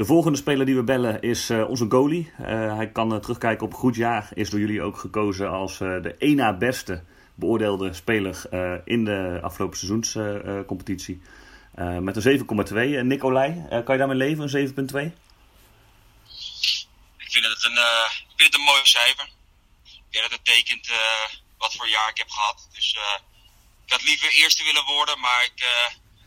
De volgende speler die we bellen is uh, onze goalie. Uh, hij kan uh, terugkijken op een goed jaar. Is door jullie ook gekozen als de één na beste beoordeelde speler in de afgelopen seizoenscompetitie. met een 7,2. Nicolai, kan je daarmee leven, een 7,2? Ik vind het een, ik vind het mooi cijfer. Ik denk dat het tekent wat voor jaar ik heb gehad. Dus ik had liever eerste willen worden, maar ik,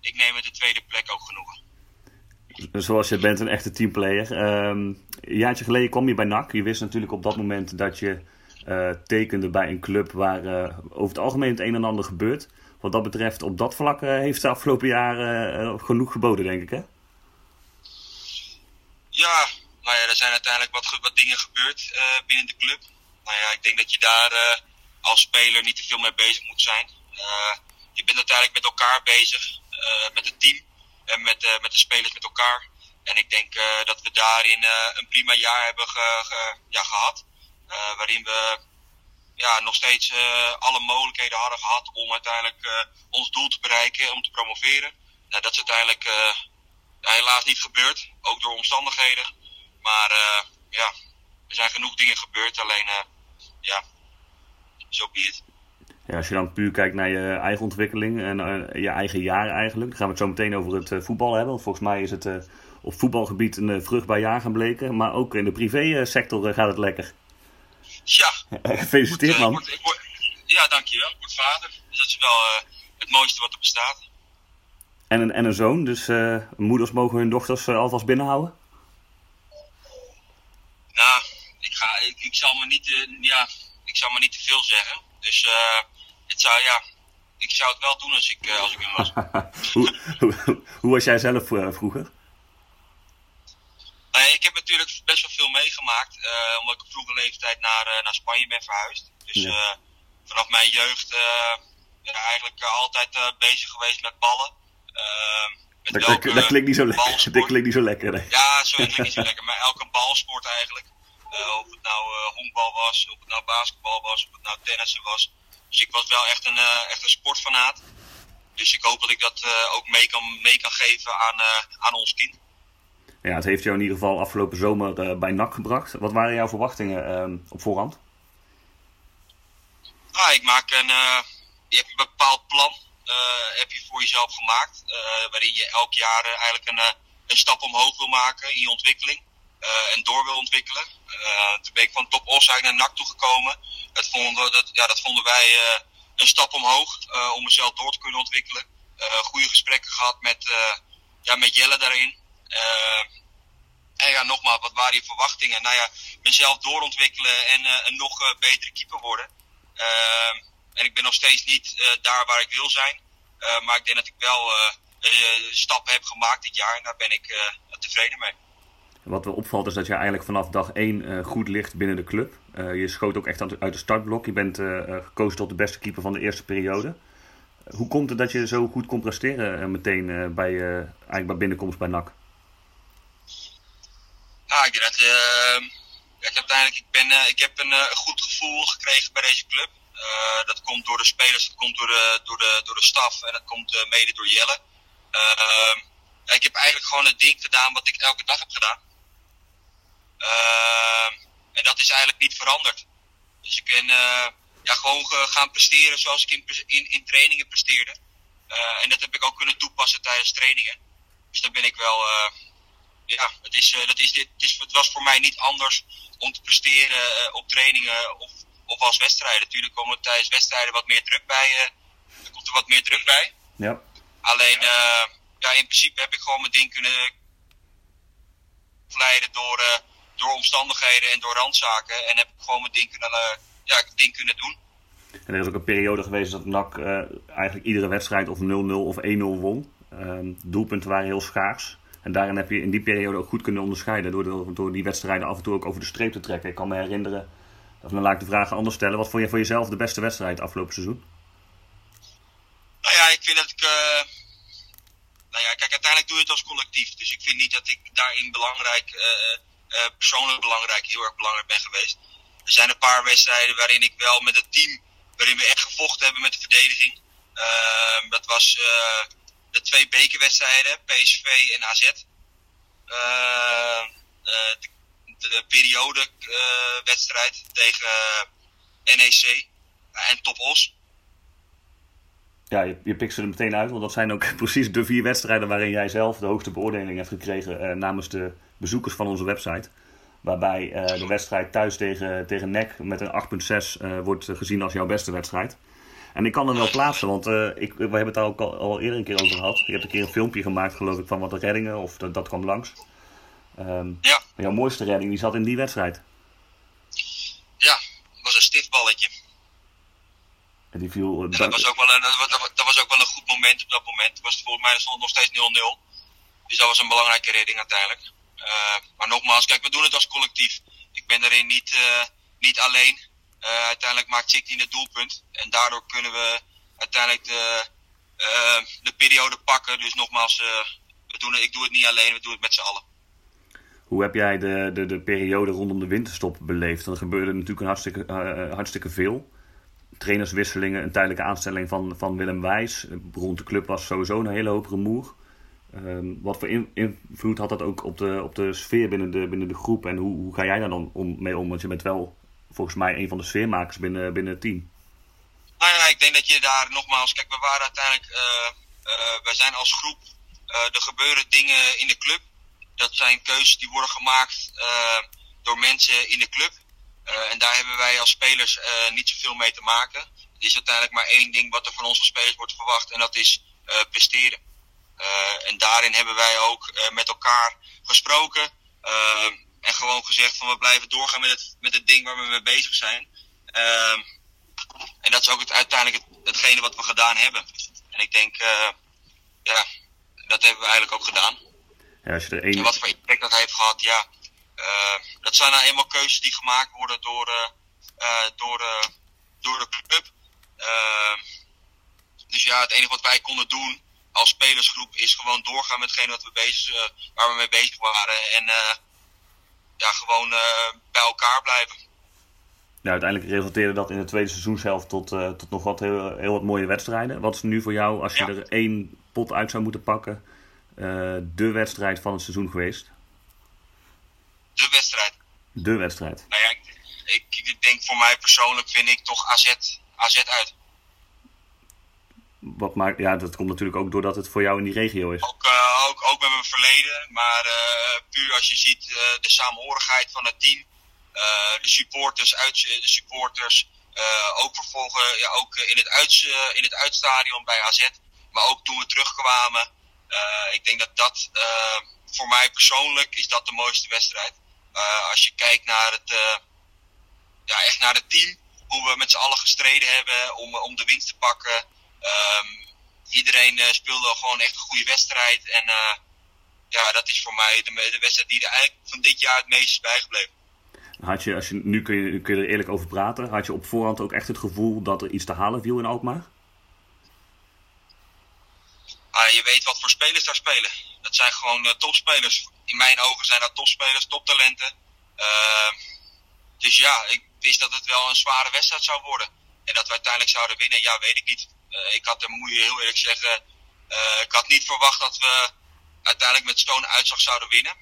ik neem het de tweede plek ook genoegen zoals je bent, een echte teamplayer. Um, een jaartje geleden kwam je bij NAC. Je wist natuurlijk op dat moment dat je uh, tekende bij een club waar uh, over het algemeen het een en ander gebeurt. Wat dat betreft, op dat vlak uh, heeft de afgelopen jaren genoeg geboden, denk ik, hè? Ja, nou ja, er zijn uiteindelijk wat, wat dingen gebeurd binnen de club. Nou ja, ik denk dat je daar als speler niet te veel mee bezig moet zijn. je bent uiteindelijk met elkaar bezig, met het team en met, uh, met de spelers met elkaar. En ik denk uh, dat we daarin uh, een prima jaar hebben ge, ja, gehad. waarin we ja, nog steeds alle mogelijkheden hadden gehad om uiteindelijk ons doel te bereiken, om te promoveren. Nou, dat is uiteindelijk helaas niet gebeurd, ook door omstandigheden. Maar ja, er zijn genoeg dingen gebeurd, alleen ja, zo so be. Ja, als je dan puur kijkt naar je eigen ontwikkeling en uh, je eigen jaar eigenlijk, dan gaan we het zo meteen over het uh, voetbal hebben. Volgens mij is het uh, op voetbalgebied een vruchtbaar jaar gaan bleken. Maar ook in de privésector gaat het lekker. Ja. Gefeliciteerd man. Word, word, ja, dankjewel. Ik word vader. Dus dat is wel het mooiste wat er bestaat. En een, en een zoon, dus moeders mogen hun dochters alvast binnenhouden? Nou, ik, ga, ik, ik, zal me niet, ja, ik zal me niet te veel zeggen. Dus het zou, ja, ik zou het wel doen als ik, uh, als ik hem was. hoe, hoe, hoe, was jij zelf uh, vroeger? Nee, ik heb natuurlijk best wel veel meegemaakt, uh, omdat ik op vroege leeftijd naar, naar Spanje ben verhuisd. Dus ja. vanaf mijn jeugd ja, eigenlijk altijd bezig geweest met ballen. Met dat, dat, klinkt niet zo lekker. Dat klinkt niet zo lekker. Nee. Ja, zo klinkt niet zo lekker. Maar elke balsport eigenlijk. of het nou honkbal was, of het nou basketbal was, of het nou tennissen was. Dus ik was wel echt een, uh, echt een sportfanaat. Dus ik hoop dat ik dat uh, ook mee kan, mee kan geven aan, uh, aan ons kind. Ja, het heeft jou in ieder geval afgelopen zomer bij NAC gebracht. Wat waren jouw verwachtingen op voorhand? Ah, ik maak een, je hebt een bepaald plan heb je voor jezelf gemaakt. waarin je elk jaar eigenlijk een, een stap omhoog wil maken in je ontwikkeling. en door wil ontwikkelen. toen ben ik van Top Os naar NAC toegekomen dat vonden, dat, ja, dat vonden wij uh, een stap omhoog uh, om mezelf door te kunnen ontwikkelen. Uh, goede gesprekken gehad met, ja, met Jelle daarin. en ja, nogmaals, wat waren je verwachtingen? Nou ja, mezelf doorontwikkelen en een nog betere keeper worden. en ik ben nog steeds niet daar waar ik wil zijn. maar ik denk dat ik wel stappen heb gemaakt dit jaar en daar ben ik tevreden mee. Wat er opvalt is dat je eigenlijk vanaf dag 1 goed ligt binnen de club. Uh, je schoot ook echt uit de startblok. Je bent uh, gekozen tot de beste keeper van de eerste periode. Hoe komt het dat je zo goed kon presteren meteen bij, eigenlijk bij binnenkomst bij NAC? Nou, ik dat... kijk, uiteindelijk, ik, ben, ik heb een goed gevoel gekregen bij deze club. dat komt door de spelers, dat komt door de, door de, door de staf en dat komt mede door Jelle. ik heb eigenlijk gewoon het ding gedaan wat ik elke dag heb gedaan. Dat is eigenlijk niet veranderd. Dus ik ben uh, ja, gewoon gaan presteren zoals ik in, in, in trainingen presteerde. Uh, en dat heb ik ook kunnen toepassen tijdens trainingen. Dus dan ben ik wel. Uh, ja, het, is, dat is, dit, het, was voor mij niet anders om te presteren op trainingen of, of als wedstrijden. Natuurlijk komen er tijdens wedstrijden wat meer druk bij. er komt er wat meer druk bij. Ja. Alleen, ja, in principe heb ik gewoon mijn ding kunnen leiden door door omstandigheden en door randzaken. En heb ik gewoon mijn ding kunnen, uh, ja, ding kunnen doen. En er is ook een periode geweest dat NAC uh, eigenlijk iedere wedstrijd of 0-0 of 1-0 won. Uh, doelpunten waren heel schaars. En daarin heb je in die periode ook goed kunnen onderscheiden door, de, door die wedstrijden af en toe ook over de streep te trekken. Ik kan me herinneren, of dan laat ik de vraag anders stellen. Wat vond je voor jezelf de beste wedstrijd afgelopen seizoen? Nou ja, ik vind dat ik. Uh, nou ja, kijk, uiteindelijk doe je het als collectief. Dus ik vind niet dat ik daarin belangrijk uh, uh, persoonlijk belangrijk, heel erg belangrijk ben geweest. Er zijn een paar wedstrijden waarin ik wel met het team, waarin we echt gevochten hebben met de verdediging. Uh, dat was uh, de twee bekerwedstrijden, PSV en AZ. Uh, de periodewedstrijd tegen NEC en Top Os. Ja, je, je pikt ze er meteen uit, want dat zijn ook precies de vier wedstrijden waarin jij zelf de hoogste beoordeling hebt gekregen namens de bezoekers van onze website. Waarbij de wedstrijd thuis tegen, tegen NEC met een 8.6 wordt gezien als jouw beste wedstrijd. En ik kan hem wel plaatsen, want uh, ik, we hebben het daar ook al, al, eerder een keer over gehad. Je hebt een keer een filmpje gemaakt, geloof ik, van wat de reddingen, of dat, dat kwam langs. Um, ja. Jouw mooiste redding, die zat in die wedstrijd. Ja, dat was een stiftballetje. En die viel... Dat, was ook wel een, dat, was, ook wel een goed moment op dat moment. Was, volgens mij stond nog steeds 0-0. Dus dat was een belangrijke redding uiteindelijk. Uh, maar nogmaals, kijk, we doen het als collectief. Ik ben erin niet, niet alleen. Uh, uiteindelijk maakt City het doelpunt. En daardoor kunnen we uiteindelijk de, de periode pakken. Dus nogmaals, we doen het, ik doe het niet alleen, we doen het met z'n allen. Hoe heb jij de, de, de periode rondom de winterstop beleefd? Er gebeurde natuurlijk een hartstikke, hartstikke veel. Trainerswisselingen, een tijdelijke aanstelling van, van Willem Wijs. Rond de club was sowieso een hele hoop rumoer. Ehm, wat voor invloed had dat ook op de, op de sfeer binnen de, binnen de groep? En hoe, hoe ga jij daar dan om, mee om? Want je bent wel volgens mij een van de sfeermakers binnen, binnen het team. Nou ja, ik denk dat je daar nogmaals, kijk, we waren uiteindelijk, uh, uh, wij zijn als groep, uh, er gebeuren dingen in de club. Dat zijn keuzes die worden gemaakt door mensen in de club. en daar hebben wij als spelers niet zoveel mee te maken. Het is uiteindelijk maar één ding wat er van onze spelers wordt verwacht en dat is presteren. En daarin hebben wij ook met elkaar gesproken. En gewoon gezegd van we blijven doorgaan met het, met het ding waar we mee bezig zijn. En dat is ook het, uiteindelijk het, hetgene wat we gedaan hebben. En ik denk, ja, dat hebben we eigenlijk ook gedaan. Ja, als je er één... En wat voor impact dat heeft gehad, ja. Uh, dat zijn nou eenmaal keuzes die gemaakt worden door, uh, door, door de club. Dus ja, het enige wat wij konden doen als spelersgroep is gewoon doorgaan met wat we bezig, waar we mee bezig waren. En ja, gewoon uh, bij elkaar blijven. Ja, uiteindelijk resulteerde dat in de tweede seizoenshelft tot, uh, tot nog wat heel, heel wat mooie wedstrijden. Wat is nu voor jou, als je ja. er één pot uit zou moeten pakken, uh, de wedstrijd van het seizoen geweest? De wedstrijd? De wedstrijd. Nou ja, ik, ik, ik denk voor mij persoonlijk vind ik toch AZ, AZ uit wat maakt, ja, dat komt natuurlijk ook doordat het voor jou in die regio is. Ook, uh, ook, ook met mijn verleden, maar uh, puur als je ziet uh, de saamhorigheid van het team, de supporters, uit, de supporters, ook vervolgen, ja, ook in het, uit, in het uitstadion bij AZ, maar ook toen we terugkwamen. ik denk dat dat voor mij persoonlijk is dat de mooiste wedstrijd. als je kijkt naar het, ja, echt naar het team, hoe we met z'n allen gestreden hebben om, om de winst te pakken. Um, iedereen uh, speelde gewoon echt een goede wedstrijd. En uh, ja, dat is voor mij de, de, wedstrijd die er eigenlijk van dit jaar het meest is bijgebleven. Had je, als je, nu kun je, kun je er eerlijk over praten. Had je op voorhand ook echt het gevoel dat er iets te halen viel in Alkmaar? Ah, je weet wat voor spelers daar spelen. Dat zijn gewoon uh, topspelers. In mijn ogen zijn dat topspelers, toptalenten. Uh, dus ja, ik wist dat het wel een zware wedstrijd zou worden. En dat we uiteindelijk zouden winnen, ja, weet ik niet. Uh, ik had, moet je heel eerlijk zeggen, uh, ik had niet verwacht dat we uiteindelijk met zo'n uitslag zouden winnen.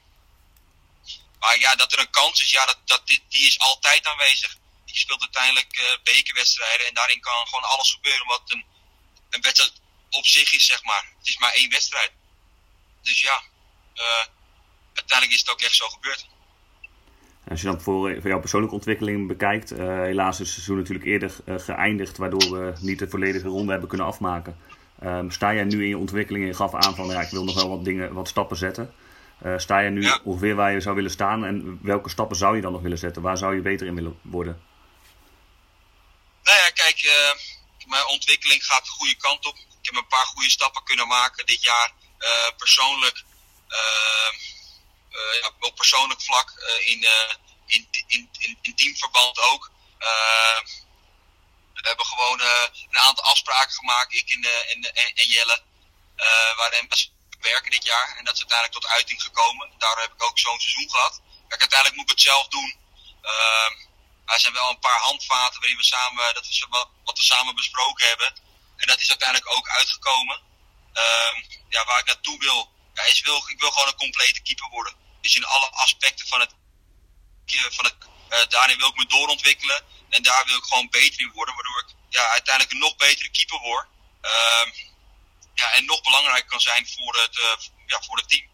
Maar ja, dat er een kans is, ja, dat, dat, die, die is altijd aanwezig. Je speelt uiteindelijk uh, bekerwedstrijden en daarin kan gewoon alles gebeuren wat een, een wedstrijd op zich is, zeg maar. Het is maar één wedstrijd. Dus ja, uiteindelijk is het ook echt zo gebeurd. Als je dan voor, voor jouw persoonlijke ontwikkeling bekijkt, uh, helaas is het seizoen natuurlijk eerder uh, geëindigd, waardoor we niet de volledige ronde hebben kunnen afmaken. Um, sta jij nu in je ontwikkeling en je gaf aan van ja, ik wil nog wel wat dingen, wat stappen zetten. Uh, sta je nu ja. ongeveer waar je zou willen staan en welke stappen zou je dan nog willen zetten? Waar zou je beter in willen worden? Nou ja, kijk, mijn ontwikkeling gaat de goede kant op. Ik heb een paar goede stappen kunnen maken dit jaar. persoonlijk uh, ja, op persoonlijk vlak, uh, in, in, in, in, in, teamverband ook. we hebben gewoon een aantal afspraken gemaakt, ik en, en, en, Jelle, waarin we werken dit jaar. En dat is uiteindelijk tot uiting gekomen. Daardoor heb ik ook zo'n seizoen gehad. Kijk, uiteindelijk moet ik het zelf doen. er zijn wel een paar handvaten waarin we samen, dat we, wat we samen besproken hebben. En dat is uiteindelijk ook uitgekomen. ja, waar ik naartoe wil, ja, is wil, ik wil gewoon een complete keeper worden. Dus in alle aspecten van het van het, daarin wil ik me doorontwikkelen. En daar wil ik gewoon beter in worden, waardoor ik ja, uiteindelijk een nog betere keeper word. Ehm, ja, en nog belangrijker kan zijn voor het, ja, voor het team.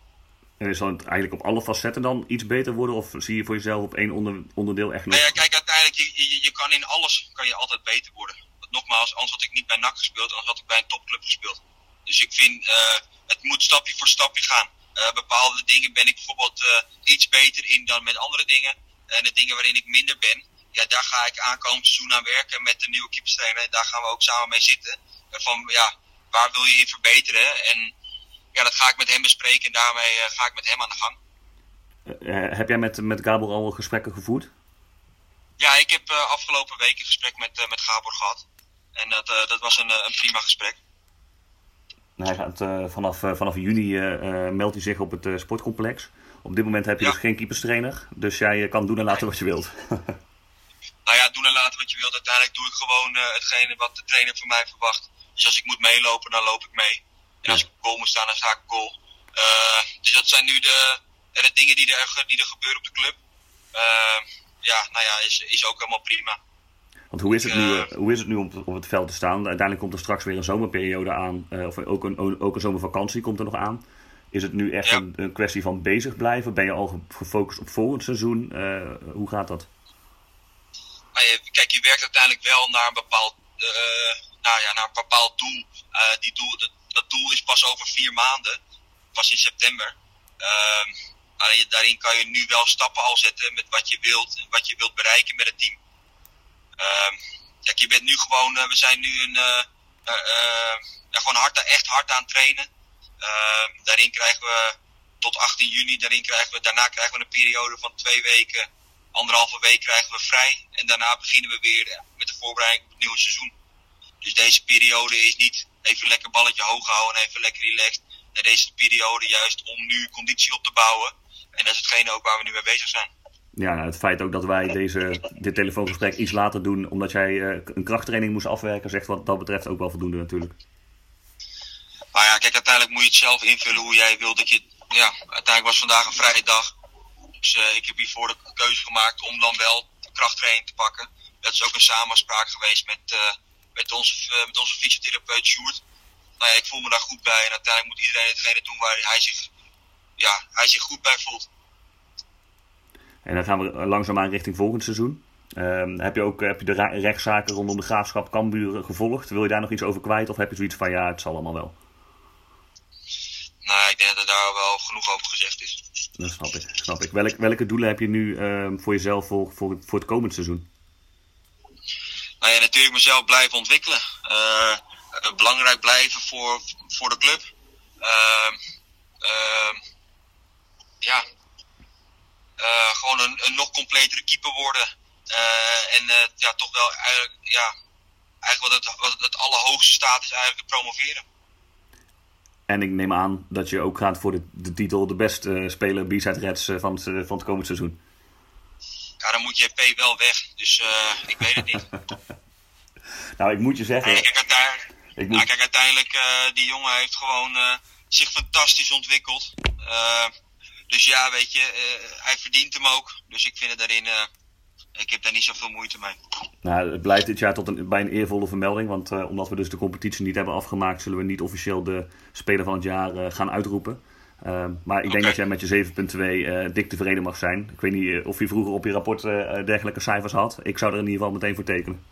En is dan eigenlijk op alle facetten dan iets beter worden? Of zie je voor jezelf op één onder, onderdeel echt nog... Nou ja, kijk, uiteindelijk, je, je, je, kan in alles kan je altijd beter worden. Want nogmaals, anders had ik niet bij NAC gespeeld, anders had ik bij een topclub gespeeld. Dus ik vind, het moet stapje voor stapje gaan. Uh, bepaalde dingen ben ik bijvoorbeeld uh, iets beter in dan met andere dingen. En de dingen waarin ik minder ben, ja, daar ga ik aankomend seizoen aan werken met de nieuwe keeperstrainer. En daar gaan we ook samen mee zitten. van, ja, waar wil je in verbeteren? En ja, dat ga ik met hem bespreken en daarmee ga ik met hem aan de gang. Heb jij met, met Gabor al gesprekken gevoerd? Ja, ik heb afgelopen week een gesprek met, met Gabor gehad. En dat, dat was een, een prima gesprek. Hij gaat, vanaf, vanaf juni meldt hij zich op het sportcomplex. Op dit moment heb je ja. dus geen keeperstrainer. Dus jij kan doen en laten wat je wilt. nou ja, doen en laten wat je wilt. Uiteindelijk doe ik gewoon hetgene wat de trainer van mij verwacht. Dus als ik moet meelopen, dan loop ik mee. En als ik goal moet staan, dan sta ik goal. Uh, dus dat zijn nu de, de dingen die er, die er gebeuren op de club. Uh, ja, nou ja, is, is ook helemaal prima. Want hoe is het nu, uh, hoe is het nu om op het veld te staan? Uiteindelijk komt er straks weer een zomerperiode aan. of ook een, ook een zomervakantie komt er nog aan. Is het nu echt ja. een, een, kwestie van bezig blijven? Ben je al gefocust op volgend seizoen? hoe gaat dat? kijk, je werkt uiteindelijk wel naar een bepaald, nou ja, naar een bepaald doel. die doel dat, dat doel is pas over vier maanden, pas in september. Um, daarin kan je nu wel stappen al zetten met wat je wilt en wat je wilt bereiken met het team. Kijk, je bent nu gewoon, uh, we zijn nu een, uh, uh, gewoon hard, echt hard aan het trainen. Ehm, daarin krijgen we tot 18 juni, daarin krijgen we, daarna krijgen we een periode van twee weken, anderhalve week krijgen we vrij. En daarna beginnen we weer met de voorbereiding op het nieuwe seizoen. Dus deze periode is niet even lekker balletje hoog houden en even lekker relaxed. En deze periode juist om nu conditie op te bouwen. En dat is hetgene ook waar we nu mee bezig zijn. Ja, nou, het feit ook dat wij deze, dit telefoongesprek iets later doen omdat jij uh, een krachttraining moest afwerken, zegt wat dat betreft ook wel voldoende natuurlijk. Nou ja, kijk, uiteindelijk moet je het zelf invullen hoe jij wilt dat je. Ja, uiteindelijk was vandaag een vrije dag. Dus uh, ik heb hiervoor de keuze gemaakt om dan wel de krachttraining te pakken. Dat is ook een samenspraak geweest met, uh, met onze, met onze fysiotherapeut Sjoerd. Nou ja, ik voel me daar goed bij en uiteindelijk moet iedereen hetgene doen waar hij zich, ja, hij zich goed bij voelt. En dan gaan we langzaamaan richting volgend seizoen. Uh, heb, je ook, heb je de rechtszaken rondom de graafschap Kambuur gevolgd? Wil je daar nog iets over kwijt of heb je zoiets van ja, het zal allemaal wel? Nou, ik denk dat er daar wel genoeg over gezegd is. Dat snap ik. Snap ik. Welk, welke doelen heb je nu uh, voor jezelf voor, voor, voor het komend seizoen? nou ja, natuurlijk mezelf blijven ontwikkelen. Uh, belangrijk blijven voor, voor de club. Uh, ja, een, een, nog completere keeper worden. en ja, toch wel eigenlijk, ja, eigenlijk wat het, wat het allerhoogste staat is eigenlijk promoveren. En ik neem aan dat je ook gaat voor de, de titel de beste speler B-side Reds van het, van het komend seizoen. Ja, dan moet je P wel weg. Dus ik weet het niet. nou, ik moet je zeggen... Nee, kijk, uiteindelijk, ik moet... nou, kijk, uiteindelijk die jongen heeft gewoon zich fantastisch ontwikkeld. Dus ja, weet je, hij verdient hem ook. Dus ik vind het daarin... ik heb daar niet zoveel moeite mee. Nou, het blijft dit jaar tot een, bij een eervolle vermelding. Want omdat we dus de competitie niet hebben afgemaakt... zullen we niet officieel de speler van het jaar gaan uitroepen. Uh, maar ik okay. denk dat jij met je 7.2 uh, dik tevreden mag zijn. Ik weet niet of je vroeger op je rapport dergelijke cijfers had. Ik zou er in ieder geval meteen voor tekenen.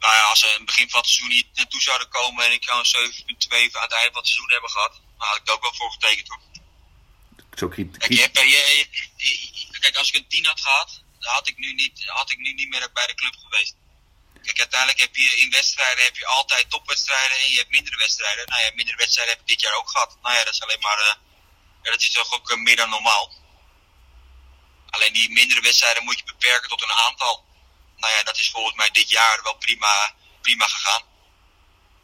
Nou ja, als ze in het begin van het seizoen niet naartoe zouden komen en ik zou een 7.2 aan het einde van het seizoen hebben gehad, dan had ik er ook wel voor getekend hoor. Zo kijk, kijk, je, je, kijk, als ik een 10 had gehad, had ik nu niet, had ik nu niet meer bij de club geweest. Kijk, uiteindelijk heb je in wedstrijden heb je altijd topwedstrijden en je hebt mindere wedstrijden. Nou ja, mindere wedstrijden heb ik dit jaar ook gehad. Nou ja, dat is alleen maar, uh, ja, dat is toch ook uh, meer dan normaal. Alleen die mindere wedstrijden moet je beperken tot een aantal. Nou ja, dat is volgens mij dit jaar wel prima, prima gegaan.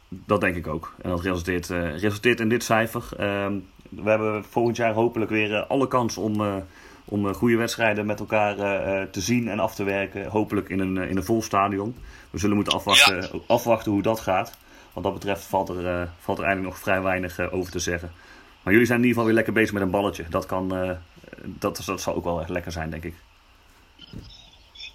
Dat denk ik ook. En dat resulteert, uh, resulteert in dit cijfer. Ehm, we hebben volgend jaar hopelijk weer alle kans om om goede wedstrijden met elkaar te zien en af te werken. Hopelijk in een, in een vol stadion. We zullen moeten afwachten, ja. afwachten hoe dat gaat. Wat dat betreft valt er, valt er eigenlijk nog vrij weinig over te zeggen. Maar jullie zijn in ieder geval weer lekker bezig met een balletje. Dat kan, dat, dat zal ook wel echt lekker zijn, denk ik.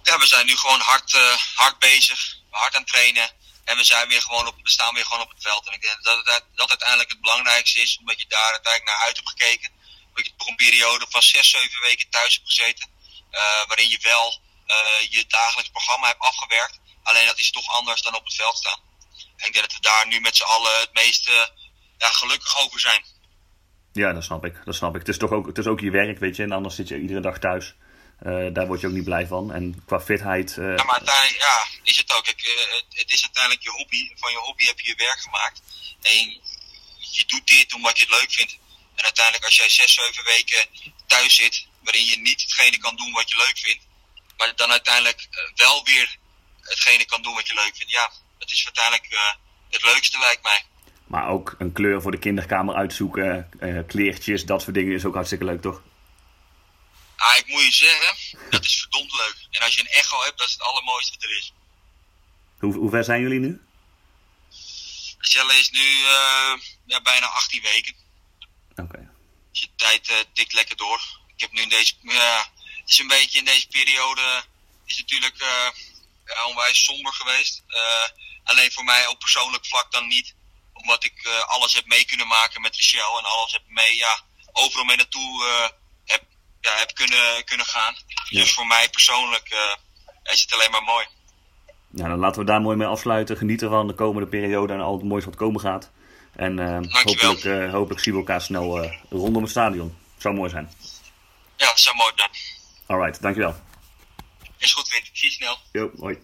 Ja, we zijn nu gewoon hard, hard bezig, hard aan het trainen. En we, zijn weer gewoon op, we staan weer gewoon op het veld. En ik denk dat dat, uiteindelijk het belangrijkste is, omdat je daar uiteindelijk naar uit hebt gekeken. Dat je toch een periode van 6, 7 weken thuis hebt gezeten. waarin je wel je dagelijks programma hebt afgewerkt. Alleen dat is toch anders dan op het veld staan. En ik denk dat we daar nu met z'n allen het meeste ja, gelukkig over zijn. Ja, dat snap ik. Dat snap ik. Het is toch ook, het is ook je werk, weet je. En anders zit je iedere dag thuis. Uh, daar word je ook niet blij van. En qua fitheid. Uh, ja, maar uiteindelijk ja, is het ook. Ik, uh, het is uiteindelijk je hobby. Van je hobby heb je je werk gemaakt. En je doet dit omdat je het leuk vindt. En uiteindelijk, als jij zes, zeven weken thuis zit. waarin je niet hetgene kan doen wat je leuk vindt. maar dan uiteindelijk wel weer hetgene kan doen wat je leuk vindt. Ja, het is uiteindelijk het leukste, lijkt mij. Maar ook een kleur voor de kinderkamer uitzoeken, kleertjes, dat soort dingen is ook hartstikke leuk, toch? Ah, ik moet je zeggen, dat is verdomd leuk. En als je een echo hebt, dat is het allermooiste wat er is. Hoe, hoe ver zijn jullie nu? Celle is nu uh, ja, bijna 18 weken. Oké. Okay. Dus je tijd uh, tikt lekker door. Ik heb nu in deze, uh, het is een beetje in deze periode, is natuurlijk ja, onwijs somber geweest. alleen voor mij op persoonlijk vlak dan niet omdat ik alles heb mee kunnen maken met Michel en alles heb mee, ja, overal mee naartoe ja, heb kunnen, kunnen gaan. Ja. Dus voor mij persoonlijk uh, is het alleen maar mooi. Ja, dan laten we daar mooi mee afsluiten. Genieten van de komende periode en al het moois wat komen gaat. En hopelijk, hopelijk zien we elkaar snel rondom het stadion. Zou mooi zijn. Ja, dat zou mooi zijn. Alright, dankjewel. Is goed, Wint. Zie je snel. Jo. Hoi.